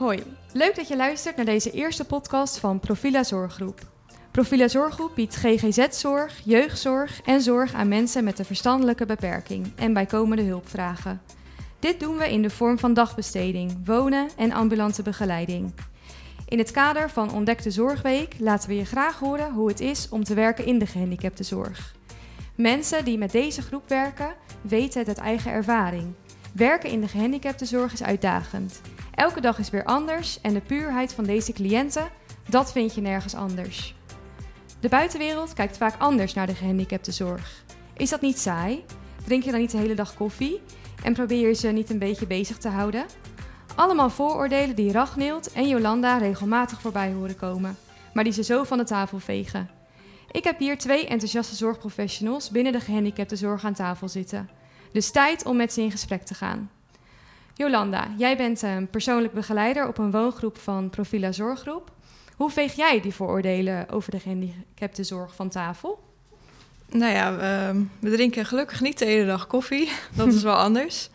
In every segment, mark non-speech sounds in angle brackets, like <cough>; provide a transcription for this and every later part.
Hoi, leuk dat je luistert naar deze eerste podcast van Profila Zorggroep. Profila Zorggroep biedt GGZ-zorg, jeugdzorg en zorg aan mensen met een verstandelijke beperking en bijkomende hulpvragen. Dit doen we in de vorm van dagbesteding, wonen en ambulante begeleiding. In het kader van Ontdekte Zorgweek laten we je graag horen hoe het is om te werken in de gehandicaptenzorg. Mensen die met deze groep werken, weten het uit eigen ervaring. Werken in de gehandicaptenzorg is uitdagend. Elke dag is weer anders en de puurheid van deze cliënten, dat vind je nergens anders. De buitenwereld kijkt vaak anders naar de gehandicaptenzorg. Is dat niet saai? Drink je dan niet de hele dag koffie? En probeer je ze niet een beetje bezig te houden? Allemaal vooroordelen die Ragnild en Jolanda regelmatig voorbij horen komen, maar die ze zo van de tafel vegen. Ik heb hier twee enthousiaste zorgprofessionals binnen de gehandicaptenzorg aan tafel zitten. Dus tijd om met ze in gesprek te gaan. Jolanda, jij bent een persoonlijk begeleider op een woongroep van Profila Zorggroep. Hoe veeg jij die vooroordelen over de gehandicaptenzorg van tafel? Nou ja, we, we drinken gelukkig niet de hele dag koffie. <laughs> Dat is wel anders.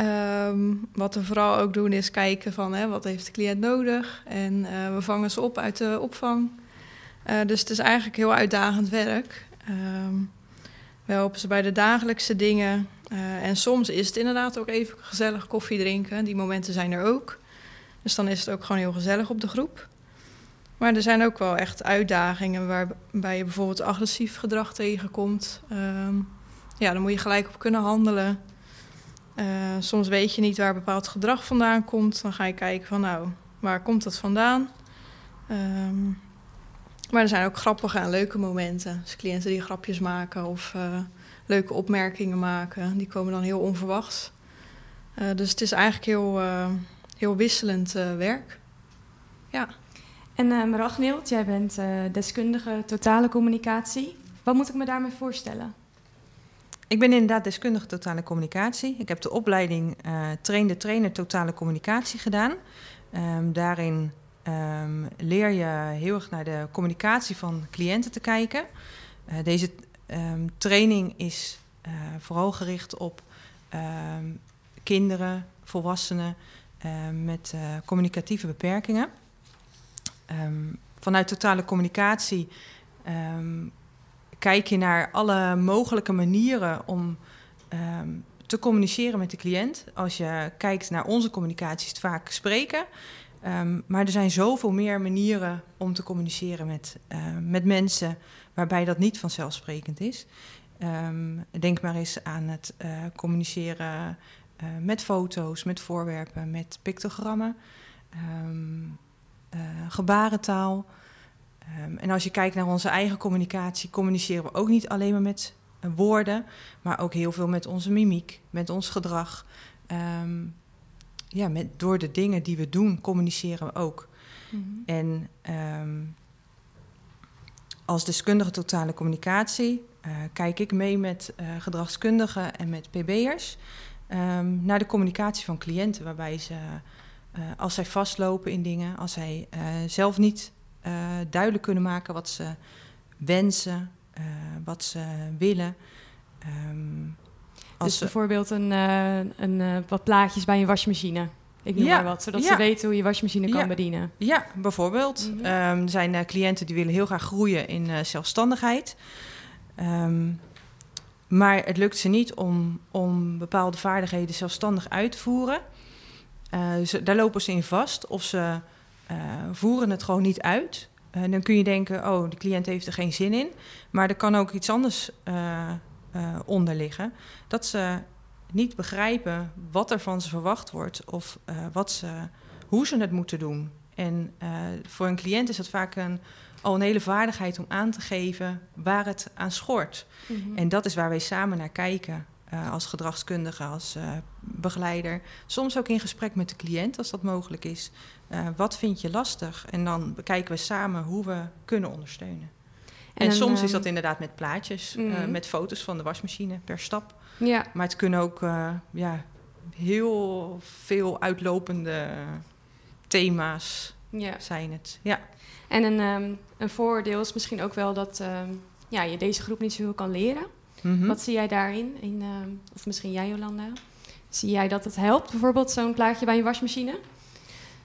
Um, wat we vooral ook doen is kijken van hè, wat heeft de cliënt nodig. En uh, we vangen ze op uit de opvang. Uh, dus het is eigenlijk heel uitdagend werk. Um, we helpen ze bij de dagelijkse dingen. Uh, en soms is het inderdaad ook even gezellig koffie drinken. Die momenten zijn er ook. Dus dan is het ook gewoon heel gezellig op de groep. Maar er zijn ook wel echt uitdagingen waarbij je bijvoorbeeld agressief gedrag tegenkomt. Um, ja, dan moet je gelijk op kunnen handelen. Uh, soms weet je niet waar bepaald gedrag vandaan komt. Dan ga je kijken van nou, waar komt dat vandaan? Um, maar er zijn ook grappige en leuke momenten. Dus cliënten die grapjes maken of uh, leuke opmerkingen maken, die komen dan heel onverwachts. Uh, dus het is eigenlijk heel, uh, heel wisselend werk. Ja. En uh, jij bent deskundige totale communicatie. Wat moet ik me daarmee voorstellen? Ik ben inderdaad deskundige totale communicatie. Ik heb de opleiding trainde trainer totale communicatie gedaan. Um, daarin um, leer je heel erg naar de communicatie van cliënten te kijken. Uh, deze um, training is uh, vooral gericht op um, kinderen, volwassenen met uh, communicatieve beperkingen. vanuit totale communicatie kijk je naar alle mogelijke manieren om te communiceren met de cliënt. Als je kijkt naar onze communicatie, is het vaak spreken. Um, maar er zijn zoveel meer manieren om te communiceren met, uh, met mensen waarbij dat niet vanzelfsprekend is. Um, denk maar eens aan het uh, communiceren uh, met foto's, met voorwerpen, met pictogrammen, um, gebarentaal. en als je kijkt naar onze eigen communicatie, communiceren we ook niet alleen maar met woorden, maar ook heel veel met onze mimiek, met ons gedrag ja, met, door de dingen die we doen, communiceren we ook. -hmm. En um, als deskundige totale communicatie uh, kijk ik mee met uh, gedragskundigen en met PB'ers um, naar de communicatie van cliënten, waarbij ze, uh, als zij vastlopen in dingen, als zij zelf niet duidelijk kunnen maken wat ze wensen, wat ze willen. Um, dus bijvoorbeeld een, uh, een, uh, wat plaatjes bij een wasmachine. Ik noem ja, maar wat, zodat ja. ze weten hoe je wasmachine kan ja. bedienen. Ja, bijvoorbeeld. Mm -hmm. um, er zijn uh, cliënten die willen heel graag groeien in zelfstandigheid. Um, maar het lukt ze niet om, om bepaalde vaardigheden zelfstandig uit te voeren. Ze, daar lopen ze in vast of ze voeren het gewoon niet uit. dan kun je denken, oh, de cliënt heeft er geen zin in. Maar er kan ook iets anders uh, onder liggen. Dat ze niet begrijpen wat er van ze verwacht wordt of uh, wat ze, hoe ze het moeten doen. En uh, voor een cliënt is het vaak een, al een hele vaardigheid om aan te geven waar het aan schort. Mm -hmm. En dat is waar wij samen naar kijken. Uh, als gedragskundige, als begeleider. Soms ook in gesprek met de cliënt, als dat mogelijk is. wat vind je lastig? En dan bekijken we samen hoe we kunnen ondersteunen. En, en dan, soms is dat inderdaad met plaatjes, mm. uh, met foto's van de wasmachine per stap. Ja. Maar het kunnen ook uh, ja, heel veel uitlopende thema's ja. zijn het. Ja. En een, um, een voordeel is misschien ook wel dat um, ja, je deze groep niet zoveel kan leren. Mm -hmm. Wat zie jij daarin? In, um, of misschien jij, Jolanda? Zie jij dat het helpt, bijvoorbeeld zo'n plaatje bij je wasmachine?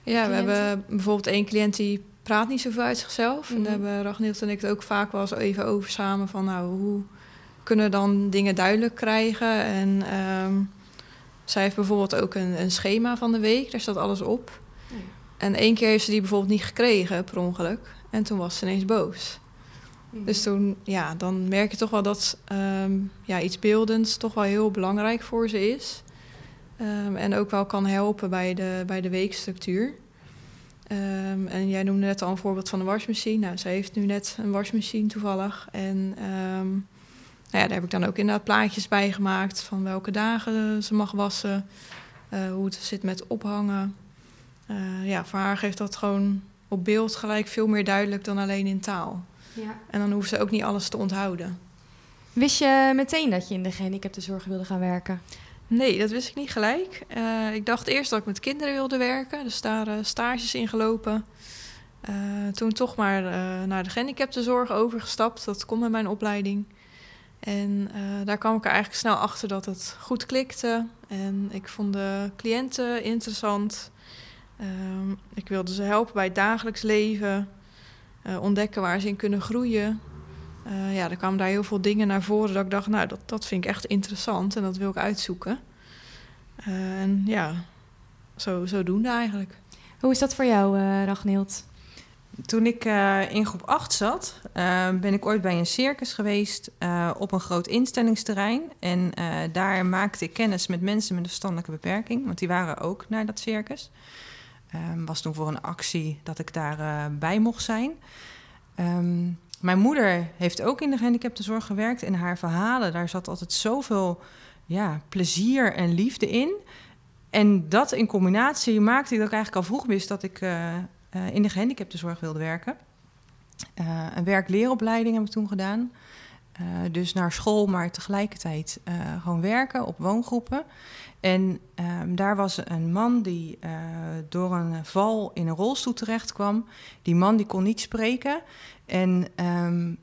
Ja, we hebben bijvoorbeeld één cliënt die praat niet zoveel uit zichzelf. En Mhm. daar hebben Ragnild en ik het ook vaak wel eens even over samen. Van nou, hoe kunnen we dan dingen duidelijk krijgen? En ehm, zij heeft bijvoorbeeld ook een, een schema van de week. Daar staat alles op. Ja. En één keer heeft ze die bijvoorbeeld niet gekregen per ongeluk. En toen was ze ineens boos. Mhm. Dus toen, ja, dan merk je toch wel dat ehm, ja, iets beeldends toch wel heel belangrijk voor ze is. Ehm, en ook wel kan helpen bij de, bij de weekstructuur. Ehm, en jij noemde net al een voorbeeld van de wasmachine. Nou, zij heeft nu net een wasmachine toevallig. En ehm, nou ja, daar heb ik dan ook inderdaad plaatjes bij gemaakt van welke dagen ze mag wassen. eh, hoe het zit met ophangen. Eh, ja, voor haar geeft dat gewoon op beeld gelijk veel meer duidelijk dan alleen in taal. Ja. En dan hoeft ze ook niet alles te onthouden. Wist je meteen dat je in de gehandicaptenzorg wilde gaan werken? Nee, dat wist ik niet gelijk. Eh, ik dacht eerst dat ik met kinderen wilde werken, dus daar eh, stages in gelopen. Eh, toen toch maar naar de gehandicaptenzorg overgestapt. Dat kon met mijn opleiding. En daar kwam ik er eigenlijk snel achter dat het goed klikte. En ik vond de cliënten interessant. Ehm, ik wilde ze helpen bij het dagelijks leven. ontdekken waar ze in kunnen groeien. Eh, ja, er kwamen daar heel veel dingen naar voren dat ik dacht, nou, dat, dat vind ik echt interessant en dat wil ik uitzoeken. Eh, en ja, zo, zodoende eigenlijk. Hoe is dat voor jou, eh Ragnild? Toen ik eh, in groep 8 zat, ben ik ooit bij een circus geweest eh, op een groot instellingsterrein. En eh, daar maakte ik kennis met mensen met een verstandelijke beperking, want die waren ook naar dat circus. Ehm was toen voor een actie dat ik daarbij bij mocht zijn. Ehm, mijn moeder heeft ook in de gehandicaptenzorg gewerkt. En haar verhalen, daar zat altijd zoveel ja, plezier en liefde in. En dat in combinatie maakte dat ik eigenlijk al vroeg wist dat ik eh, eh, in de gehandicaptenzorg wilde werken. Eh, een werk-leeropleiding heb ik toen gedaan. Dus naar school, maar tegelijkertijd gewoon werken op woongroepen. En ehm, daar was een man die eh, door een val in een rolstoel terecht kwam. Die man die kon niet spreken. En ehm,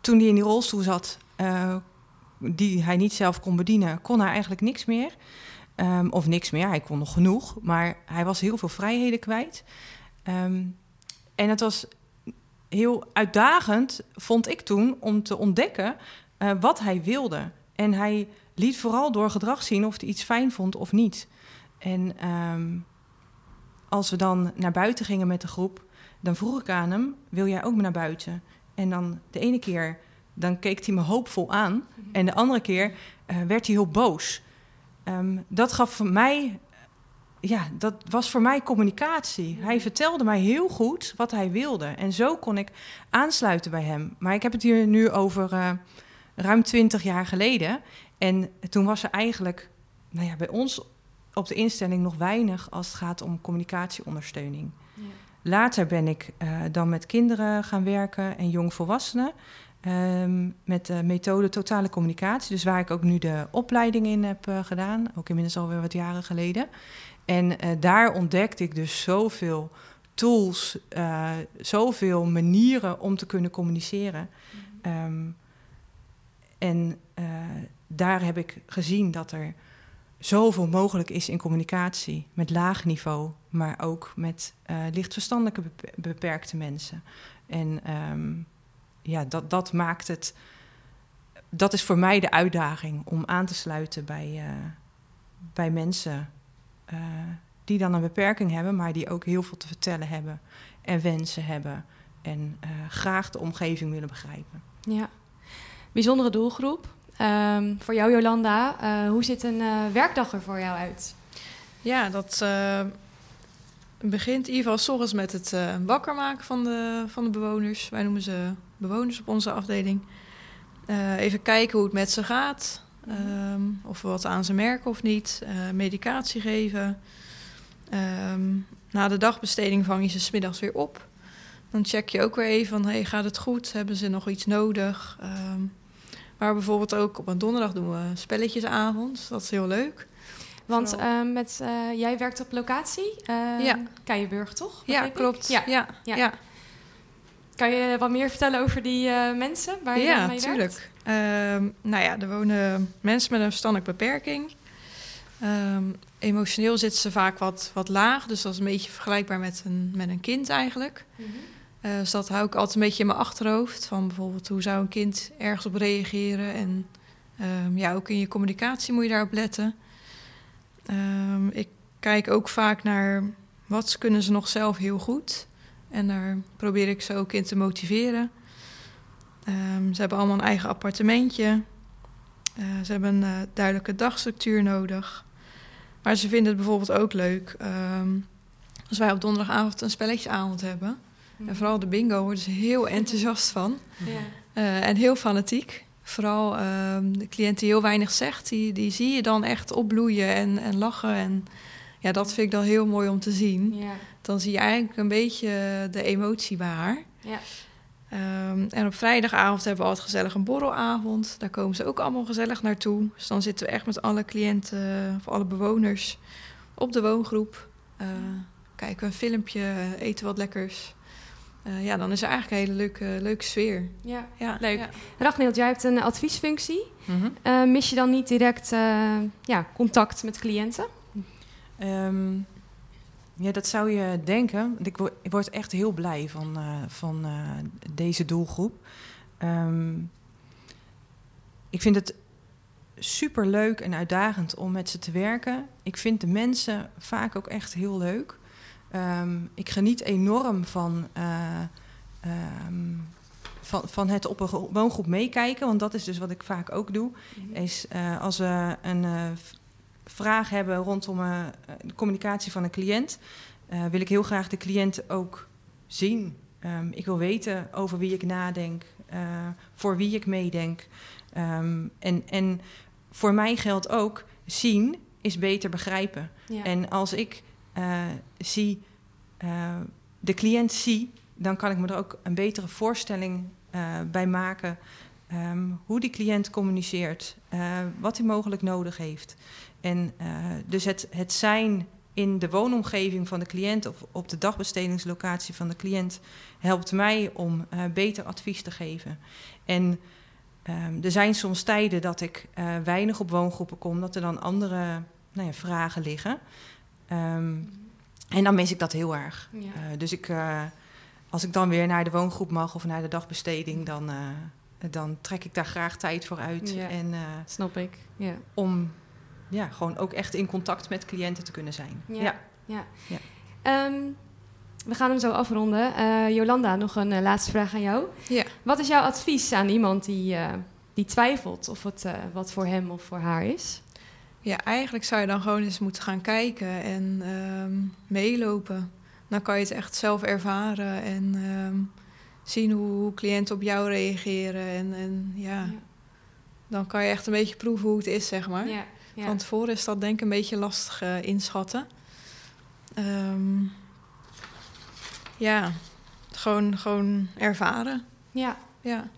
toen hij in die rolstoel zat, eh, die hij niet zelf kon bedienen, kon hij eigenlijk niks meer. Ehm, of niks meer, hij kon nog genoeg, maar hij was heel veel vrijheden kwijt. En het was heel uitdagend, vond ik toen, om te ontdekken eh, wat hij wilde. En hij liet vooral door gedrag zien of hij iets fijn vond of niet. En ehm, als we dan naar buiten gingen met de groep, dan vroeg ik aan hem: Wil jij ook naar buiten? En dan de ene keer dan keek hij me hoopvol aan, en de andere keer eh, werd hij heel boos. Ehm, dat gaf voor mij, ja, dat was voor mij communicatie. Hij vertelde mij heel goed wat hij wilde. En zo kon ik aansluiten bij hem. Maar ik heb het hier nu over eh, ruim twintig jaar geleden. En toen was er eigenlijk nou ja, bij ons op de instelling nog weinig als het gaat om communicatieondersteuning. Later ben ik eh, dan met kinderen gaan werken en jongvolwassenen. ehm, met de methode totale communicatie. Dus waar ik ook nu de opleiding in heb eh, gedaan. Ook inmiddels alweer wat jaren geleden. En eh, daar ontdekte ik dus zoveel tools, zoveel manieren om te kunnen communiceren. Ehm, en daar heb ik gezien dat er zoveel mogelijk is in communicatie met laag niveau, maar ook met eh lichtverstandelijke bepe- beperkte mensen. En ehm, ja, dat, dat maakt het. Dat is voor mij de uitdaging om aan te sluiten bij, eh, bij mensen eh, die dan een beperking hebben, maar die ook heel veel te vertellen hebben en wensen hebben en graag de omgeving willen begrijpen. Ja, bijzondere doelgroep. Ehm, voor jou, Jolanda, eh, hoe ziet een eh, werkdag er voor jou uit? Ja, dat eh, begint geval 's ochtends met het wakker maken van de, van de bewoners. Wij noemen ze bewoners op onze afdeling. Even kijken hoe het met ze gaat. ehm, of we wat aan ze merken of niet. medicatie geven. Ehm, na de dagbesteding vang je ze smiddags weer op. Dan check je ook weer even hey, gaat het goed? Hebben ze nog iets nodig? Ehm, maar bijvoorbeeld ook op een donderdag doen we spelletjesavond. Dat is heel leuk. Want Vooral- eh, met, eh, jij werkt op locatie, eh Ja. Keienburg, toch? Ja, klopt. Ja. Ja, Ja. ja. Kan je wat meer vertellen over die eh, mensen waar je dan mee werkt? tuurlijk. Ehm, nou ja, er wonen mensen met een verstandelijke beperking. Ehm, emotioneel zitten ze vaak wat, wat laag, dus dat is een beetje vergelijkbaar met een, met een kind eigenlijk. Eh, dus dat hou ik altijd een beetje in mijn achterhoofd. Van bijvoorbeeld hoe zou een kind ergens op reageren. En ehm, ja, ook in je communicatie moet je daarop letten. Ehm, ik kijk ook vaak naar wat kunnen ze nog zelf heel goed. En daar probeer ik ze ook in te motiveren. Ehm, ze hebben allemaal een eigen appartementje. Eh, ze hebben een uh, duidelijke dagstructuur nodig. Maar ze vinden het bijvoorbeeld ook leuk als wij op donderdagavond een spelletjesavond hebben. En vooral de bingo worden ze heel <laughs> enthousiast van. Ja. Uh, en heel fanatiek. Vooral uh, de cliënt die heel weinig zegt, die, die zie je dan echt opbloeien en, en lachen. En ja, dat vind ik dan heel mooi om te zien. Ja. Dan zie je eigenlijk een beetje de emotie bij haar. Ja. Um, en op vrijdagavond hebben we altijd gezellig een borrelavond. Daar komen ze ook allemaal gezellig naartoe. Dus dan zitten we echt met alle cliënten of alle bewoners op de woongroep. Uh, kijken we een filmpje, eten wat lekkers. Uh, ja, dan is er eigenlijk een hele leuke, leuke sfeer. Ja, ja leuk. Ja. Ragnild, jij hebt een adviesfunctie. Mm -hmm. uh, mis je dan niet direct uh, ja, contact met cliënten? Um, ja, dat zou je denken. Ik word, ik word echt heel blij van, van deze doelgroep. Um, ik vind het super leuk en uitdagend om met ze te werken. Ik vind de mensen vaak ook echt heel leuk. Um, ik geniet enorm van, uh, um, van, van het op een woongroep meekijken. Want dat is dus wat ik vaak ook doe. Mm-hmm. Is uh, als we een uh, vraag hebben rondom de communicatie van een cliënt, wil ik heel graag de cliënt ook zien. Um, ik wil weten over wie ik nadenk, voor wie ik meedenk. en, en voor mij geldt ook, zien is beter begrijpen. Ja. En als ik zie, uh, de cliënt zie, dan kan ik me er ook een betere voorstelling uh, bij maken. Um, hoe die cliënt communiceert, wat hij mogelijk nodig heeft. En dus het, het zijn in de woonomgeving van de cliënt of op de dagbestedingslocatie van de cliënt helpt mij om beter advies te geven. En um, er zijn soms tijden dat ik weinig op woongroepen kom, dat er dan andere nou ja, vragen liggen. Um, en dan mis ik dat heel erg. Ja. Uh, dus ik, uh, als ik dan weer naar de woongroep mag of naar de dagbesteding, dan, uh, dan trek ik daar graag tijd voor uit. Ja. En, Snap ik. Ja. Om ja, gewoon ook echt in contact met cliënten te kunnen zijn. Ja. ja. ja. Um, we gaan hem zo afronden. Jolanda, nog een laatste vraag aan jou. Ja. Wat is jouw advies aan iemand die, die twijfelt of het wat voor hem of voor haar is? Ja, eigenlijk zou je dan gewoon eens moeten gaan kijken en um, meelopen. Dan kan je het echt zelf ervaren en um, zien hoe, hoe, cliënten op jou reageren. En, en ja, ja, dan kan je echt een beetje proeven hoe het is, zeg maar. Ja, ja. Van tevoren is dat denk ik een beetje lastig uh, inschatten. Um, ja, gewoon, gewoon ervaren. Ja. ja.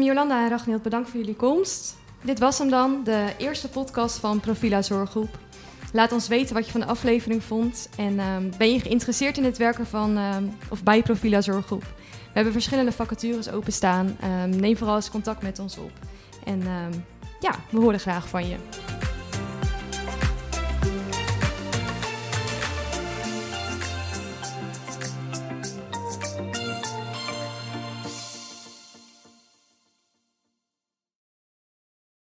Jolanda en Ragnild, bedankt voor jullie komst. Dit was hem dan, de eerste podcast van Profila Zorggroep. Laat ons weten wat je van de aflevering vond. En um, ben je geïnteresseerd in het werken van, um, of bij Profila Zorggroep? We hebben verschillende vacatures openstaan. Um, neem vooral eens contact met ons op. En ja, we horen graag van je.